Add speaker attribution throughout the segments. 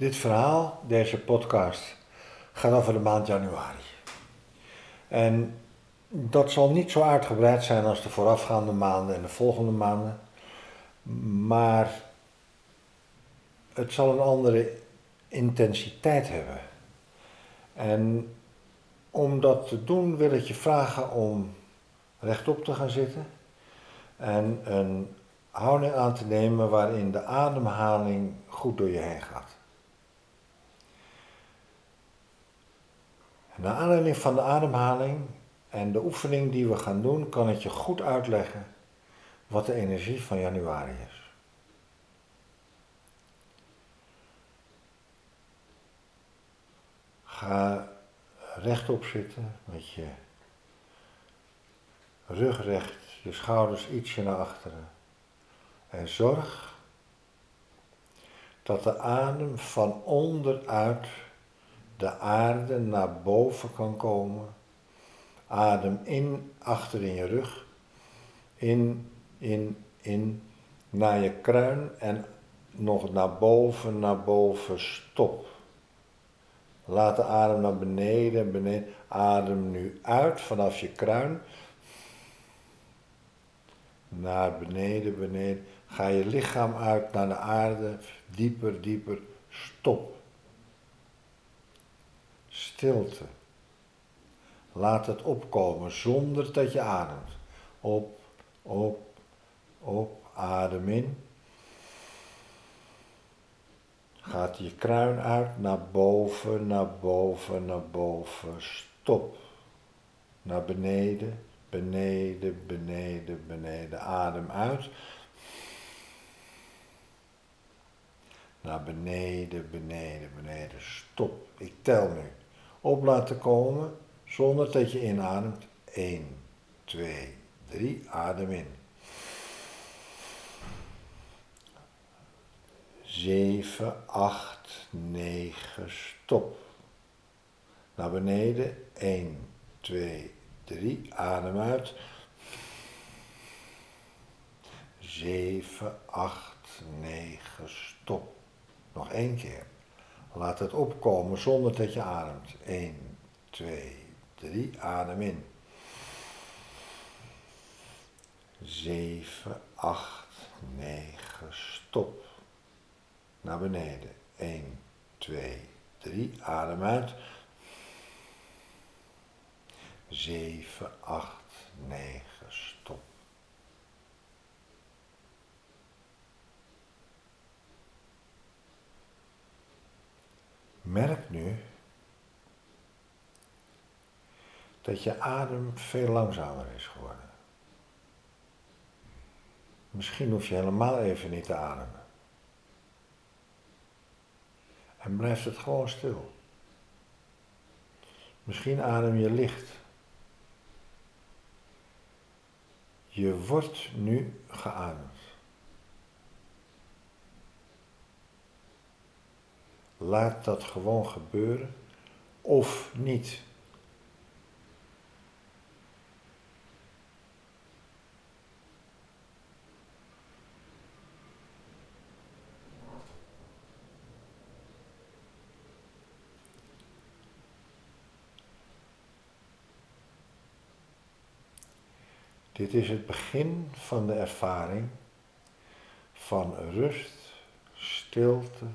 Speaker 1: Dit verhaal, deze podcast, gaat over de maand januari. En dat zal niet zo uitgebreid zijn als de voorafgaande maanden en de volgende maanden. Maar het zal een andere intensiteit hebben. En om dat te doen wil ik je vragen om rechtop te gaan zitten en een houding aan te nemen waarin de ademhaling goed door je heen gaat. Naar aanleiding van de ademhaling en de oefening die we gaan doen, kan ik je goed uitleggen wat de energie van januari is. Ga rechtop zitten met je rug recht, je schouders ietsje naar achteren. En zorg dat de adem van onderuit de aarde naar boven kan komen. Adem in, achter in je rug. In, in, in, naar je kruin en nog naar boven, naar boven, stop. Laat de adem naar beneden, beneden. Adem nu uit vanaf je kruin. Naar beneden, beneden. Ga je lichaam uit naar de aarde, dieper, dieper. Stop. Stilte. Laat het opkomen zonder dat je ademt. Op, op, op. Adem in. Gaat je kruin uit naar boven, naar boven, naar boven. Stop. Naar beneden, beneden, beneden, beneden. Adem uit. Naar beneden, beneden, beneden. Stop. Ik tel nu. Op laten komen zonder dat je inademt. 1, 2, 3. Adem in. 7, 8, 9, stop. Naar beneden, 1, 2, 3, adem uit. 7, 8, 9, stop. Nog één keer. Laat het opkomen zonder dat je ademt. 1, 2, 3, adem in. 7, 8, 9, stop naar beneden. 1, 2, 3. Adem uit. 7, 8, 9. Stop. Merk nu dat je adem veel langzamer is geworden. Misschien hoef je helemaal even niet te ademen. En blijft het gewoon stil. Misschien adem je licht. Je wordt nu geademd. Laat dat gewoon gebeuren of niet. Dit is het begin van de ervaring van rust, stilte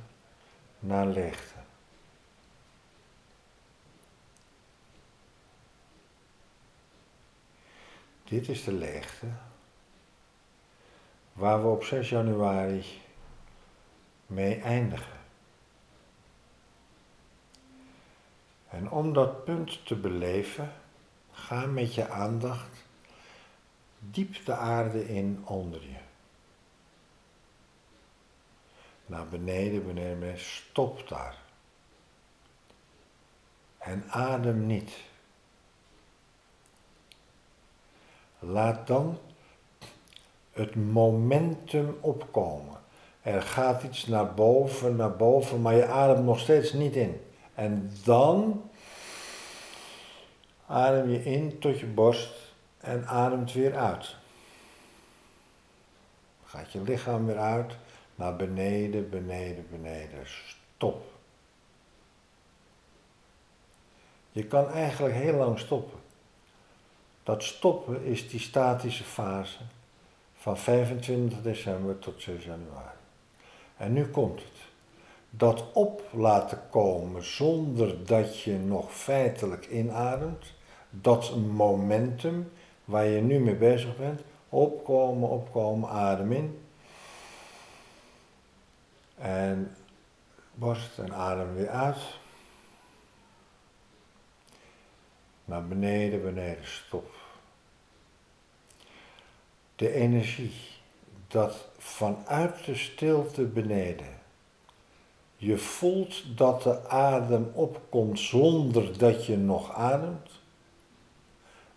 Speaker 1: naar leegte. Dit is de leegte waar we op 6 januari mee eindigen. En om dat punt te beleven, ga met je aandacht diep de aarde in onder je. Naar beneden, beneden, beneden. Stop daar. En adem niet. Laat dan het momentum opkomen. Er gaat iets naar boven, naar boven, maar je ademt nog steeds niet in. En dan adem je in tot je borst en ademt weer uit. Gaat je lichaam weer uit naar beneden, beneden, beneden. Stop. Je kan eigenlijk heel lang stoppen. Dat stoppen is die statische fase van 25 december tot 6 januari. En nu komt het. Dat op laten komen zonder dat je nog feitelijk inademt, dat momentum waar je nu mee bezig bent, opkomen, opkomen, adem in, en borst en adem weer uit. Naar beneden, beneden, stop. De energie dat vanuit de stilte beneden je voelt dat de adem opkomt zonder dat je nog ademt,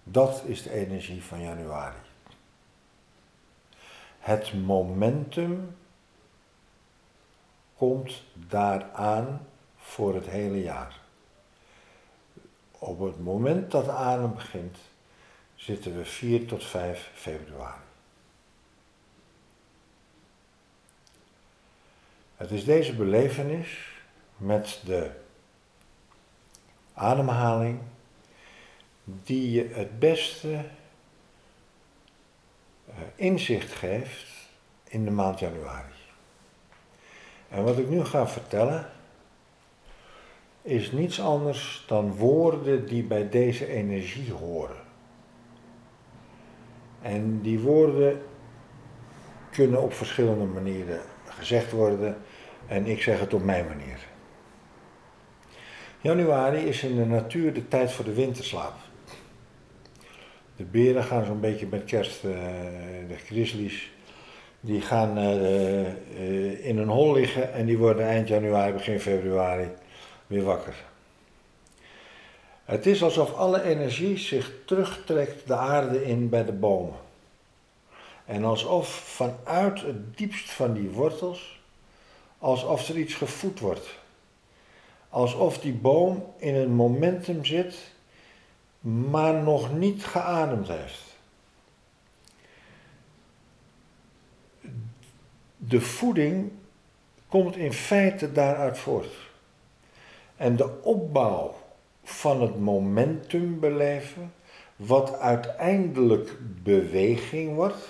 Speaker 1: dat is de energie van januari. Het momentum komt daaraan voor het hele jaar. Op het moment dat de adem begint, zitten we 4 tot 5 februari. Het is deze belevenis met de ademhaling die je het beste eh, inzicht geeft in de maand januari. En wat ik nu ga vertellen is niets anders dan woorden die bij deze energie horen. En die woorden kunnen op verschillende manieren gezegd worden en ik zeg het op mijn manier. Januari is in de natuur de tijd voor de winterslaap. De beren gaan zo'n beetje met kerst, uh, de grizzlies, die gaan uh, uh, in een hol liggen en die worden eind januari, begin februari weer wakker. Het is alsof alle energie zich terugtrekt de aarde in bij de bomen. En alsof vanuit het diepst van die wortels, alsof er iets gevoed wordt. Alsof die boom in een momentum zit, maar nog niet geademd heeft. De voeding komt in feite daaruit voort. En de opbouw van het momentum beleven, wat uiteindelijk beweging wordt,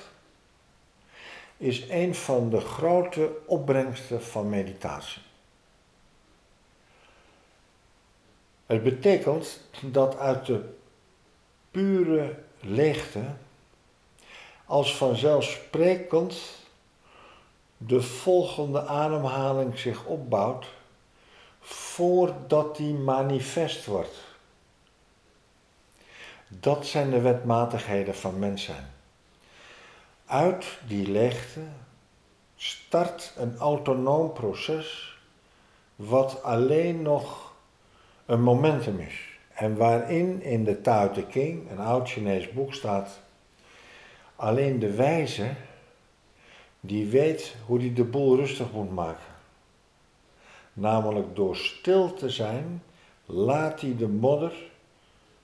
Speaker 1: is een van de grote opbrengsten van meditatie. Het betekent dat uit de pure leegte als vanzelfsprekend de volgende ademhaling zich opbouwt voordat die manifest wordt. Dat zijn de wetmatigheden van mens zijn. Uit die leegte start een autonoom proces wat alleen nog een momentum is. En waarin in de Tao Te King, een oud Chinees boek, staat: alleen de wijze die weet hoe hij de boel rustig moet maken. Namelijk door stil te zijn, laat hij de modder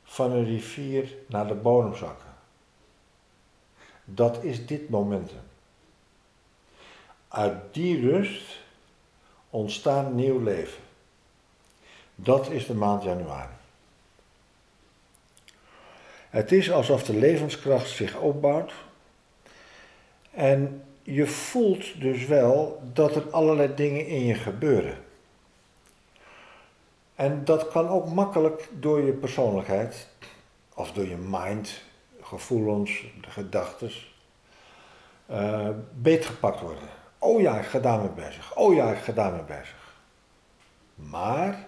Speaker 1: van een rivier naar de bodem zakken. Dat is dit momentum. Uit die rust ontstaat nieuw leven. Dat is de maand januari. Het is alsof de levenskracht zich opbouwt en je voelt dus wel dat er allerlei dingen in je gebeuren. En dat kan ook makkelijk door je persoonlijkheid of door je mind gevoelens, gedachten, uh, beetgepakt worden. Oh ja, ik ga bezig. Oh ja, ik ga bezig. Maar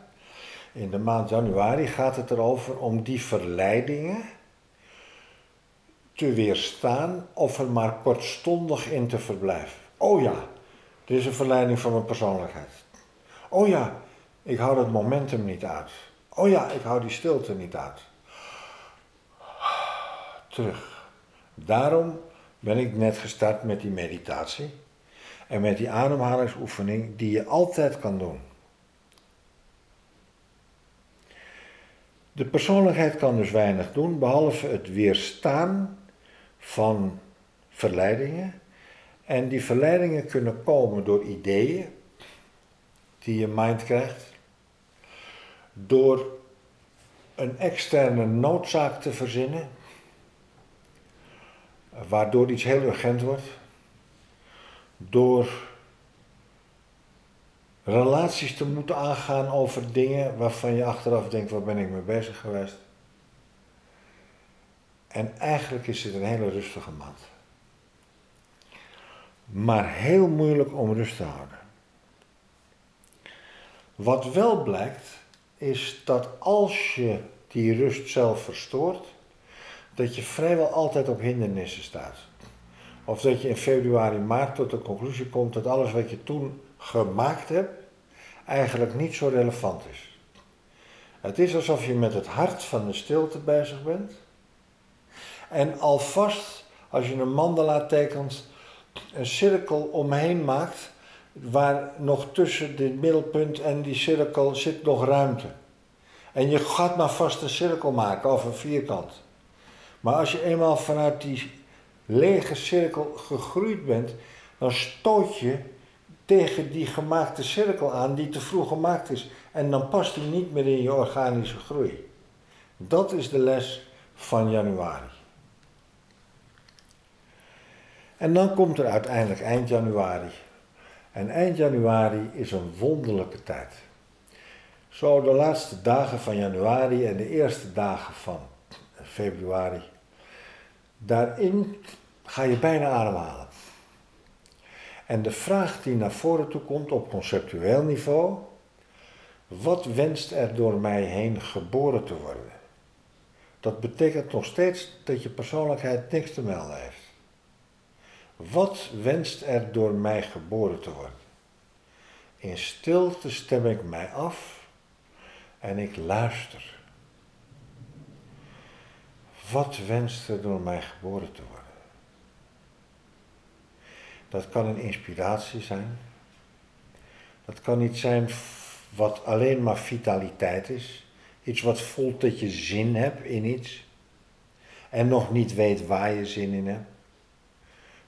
Speaker 1: in de maand januari gaat het erover om die verleidingen te weerstaan of er maar kortstondig in te verblijven. Oh ja, dit is een verleiding van mijn persoonlijkheid. Oh ja, ik hou het momentum niet uit. Oh ja, ik hou die stilte niet uit terug. Daarom ben ik net gestart met die meditatie en met die ademhalingsoefening die je altijd kan doen. De persoonlijkheid kan dus weinig doen, behalve het weerstaan van verleidingen. En die verleidingen kunnen komen door ideeën die je mind krijgt, door een externe noodzaak te verzinnen, waardoor iets heel urgent wordt, door relaties te moeten aangaan over dingen waarvan je achteraf denkt, waar ben ik mee bezig geweest? En eigenlijk is het een hele rustige maand. Maar heel moeilijk om rust te houden. Wat wel blijkt, is dat als je die rust zelf verstoort, dat je vrijwel altijd op hindernissen staat. Of dat je in februari, maart tot de conclusie komt dat alles wat je toen gemaakt hebt, eigenlijk niet zo relevant is. Het is alsof je met het hart van de stilte bezig bent. En alvast, als je een mandala tekent, een cirkel omheen maakt, waar nog tussen dit middelpunt en die cirkel zit nog ruimte. En je gaat maar vast een cirkel maken of een vierkant. Maar als je eenmaal vanuit die lege cirkel gegroeid bent, dan stoot je tegen die gemaakte cirkel aan die te vroeg gemaakt is. En dan past die niet meer in je organische groei. Dat is de les van januari. En dan komt er uiteindelijk eind januari. En eind januari is een wonderlijke tijd. Zo de laatste dagen van januari en de eerste dagen van februari. Daarin ga je bijna ademhalen. En de vraag die naar voren toe komt op conceptueel niveau, wat wenst er door mij heen geboren te worden? Dat betekent nog steeds dat je persoonlijkheid niks te melden heeft. Wat wenst er door mij geboren te worden? In stilte stem ik mij af en ik luister. Wat wenst er door mij geboren te worden? Dat kan een inspiratie zijn. Dat kan iets zijn wat alleen maar vitaliteit is. Iets wat voelt dat je zin hebt in iets. En nog niet weet waar je zin in hebt.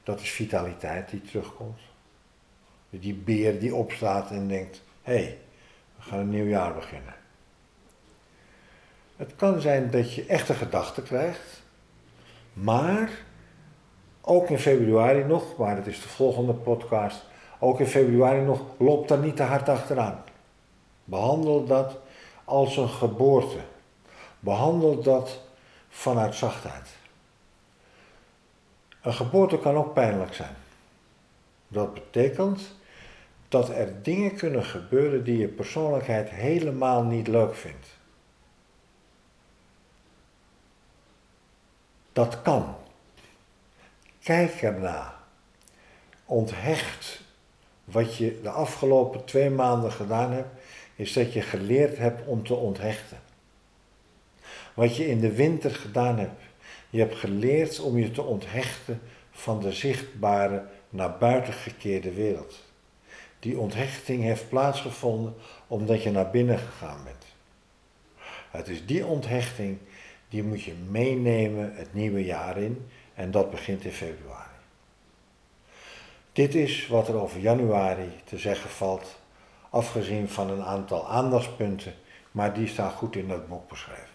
Speaker 1: Dat is vitaliteit die terugkomt. Die beer die opstaat en denkt: hé, hey, we gaan een nieuw jaar beginnen. Het kan zijn dat je echte gedachten krijgt, maar ook in februari nog, maar het is de volgende podcast, ook in februari nog, loopt daar niet te hard achteraan. Behandel dat als een geboorte. Behandel dat vanuit zachtheid. Een geboorte kan ook pijnlijk zijn. Dat betekent dat er dingen kunnen gebeuren die je persoonlijkheid helemaal niet leuk vindt. Dat kan. Kijk erna. Onthecht wat je de afgelopen twee maanden gedaan hebt, is dat je geleerd hebt om te onthechten. Wat je in de winter gedaan hebt, je hebt geleerd om je te onthechten van de zichtbare, naar buiten gekeerde wereld. Die onthechting heeft plaatsgevonden omdat je naar binnen gegaan bent. Het is die onthechting die moet je meenemen het nieuwe jaar in en dat begint in februari. Dit is wat er over januari te zeggen valt, afgezien van een aantal aandachtspunten, maar die staan goed in dat boek beschreven.